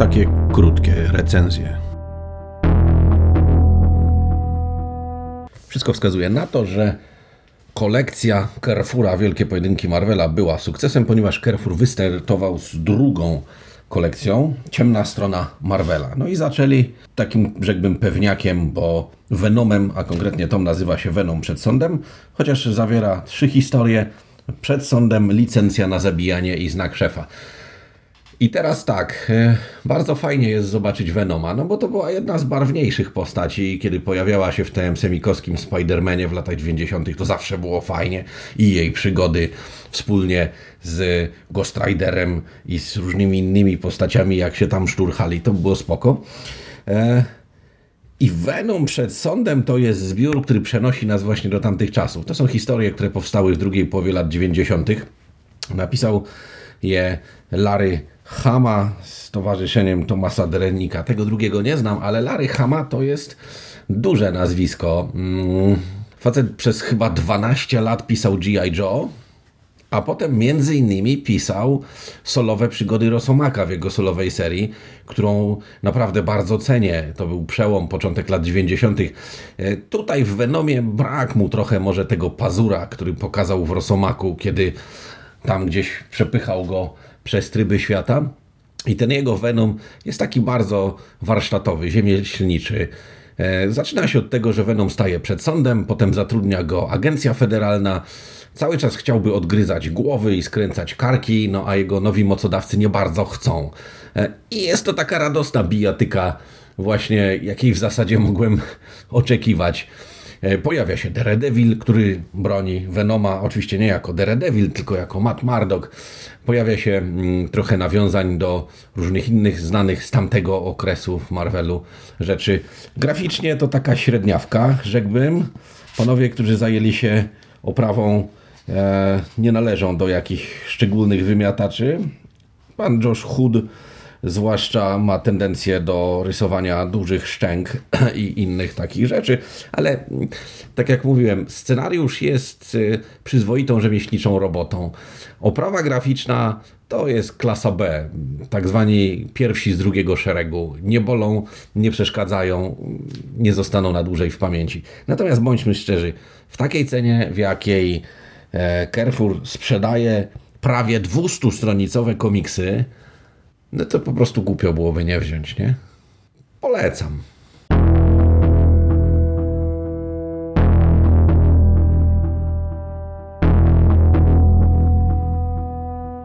takie krótkie recenzje. Wszystko wskazuje na to, że kolekcja Carrefoura Wielkie Pojedynki Marvela była sukcesem, ponieważ Carrefour wystartował z drugą kolekcją Ciemna Strona Marvela. No i zaczęli takim, rzekłbym, pewniakiem, bo Venomem, a konkretnie tom nazywa się Venom przed sądem, chociaż zawiera trzy historie. Przed sądem licencja na zabijanie i znak szefa. I teraz tak, e, bardzo fajnie jest zobaczyć Venoma, no bo to była jedna z barwniejszych postaci, kiedy pojawiała się w tym semikowskim Spider-Manie w latach 90. to zawsze było fajnie i jej przygody wspólnie z Ghost Riderem i z różnymi innymi postaciami, jak się tam szturchali, to było spoko. E, I Venom przed sądem to jest zbiór, który przenosi nas właśnie do tamtych czasów. To są historie, które powstały w drugiej połowie lat 90. Napisał je Larry Hama z towarzyszeniem Tomasa Derennika. Tego drugiego nie znam, ale Larry Hama to jest duże nazwisko. Mm, facet przez chyba 12 lat pisał G.I. Joe, a potem między innymi pisał solowe przygody Rosomaka w jego solowej serii, którą naprawdę bardzo cenię. To był przełom, początek lat 90. E, tutaj w Venomie brak mu trochę może tego pazura, który pokazał w Rosomaku, kiedy tam gdzieś przepychał go przez tryby świata. I ten jego Venom jest taki bardzo warsztatowy, ziemieślniczy. E, zaczyna się od tego, że Venom staje przed sądem, potem zatrudnia go agencja federalna. Cały czas chciałby odgryzać głowy i skręcać karki, no a jego nowi mocodawcy nie bardzo chcą. E, I jest to taka radosna bijatyka, właśnie jakiej w zasadzie mogłem oczekiwać. E, pojawia się Daredevil, który broni Venoma, oczywiście nie jako Daredevil, tylko jako Matt Murdock. Pojawia się mm, trochę nawiązań do różnych innych znanych z tamtego okresu w Marvelu rzeczy. Graficznie to taka średniawka, rzekłbym. Panowie, którzy zajęli się oprawą, e, nie należą do jakichś szczególnych wymiataczy. Pan Josh Hood zwłaszcza ma tendencję do rysowania dużych szczęk i innych takich rzeczy, ale tak jak mówiłem, scenariusz jest y, przyzwoitą rzemieślniczą robotą. Oprawa graficzna to jest klasa B, tak zwani pierwsi z drugiego szeregu. Nie bolą, nie przeszkadzają, nie zostaną na dłużej w pamięci. Natomiast bądźmy szczerzy, w takiej cenie, w jakiej e, Carrefour sprzedaje prawie 200-stronicowe komiksy, no to po prostu głupio byłoby nie wziąć, nie? Polecam.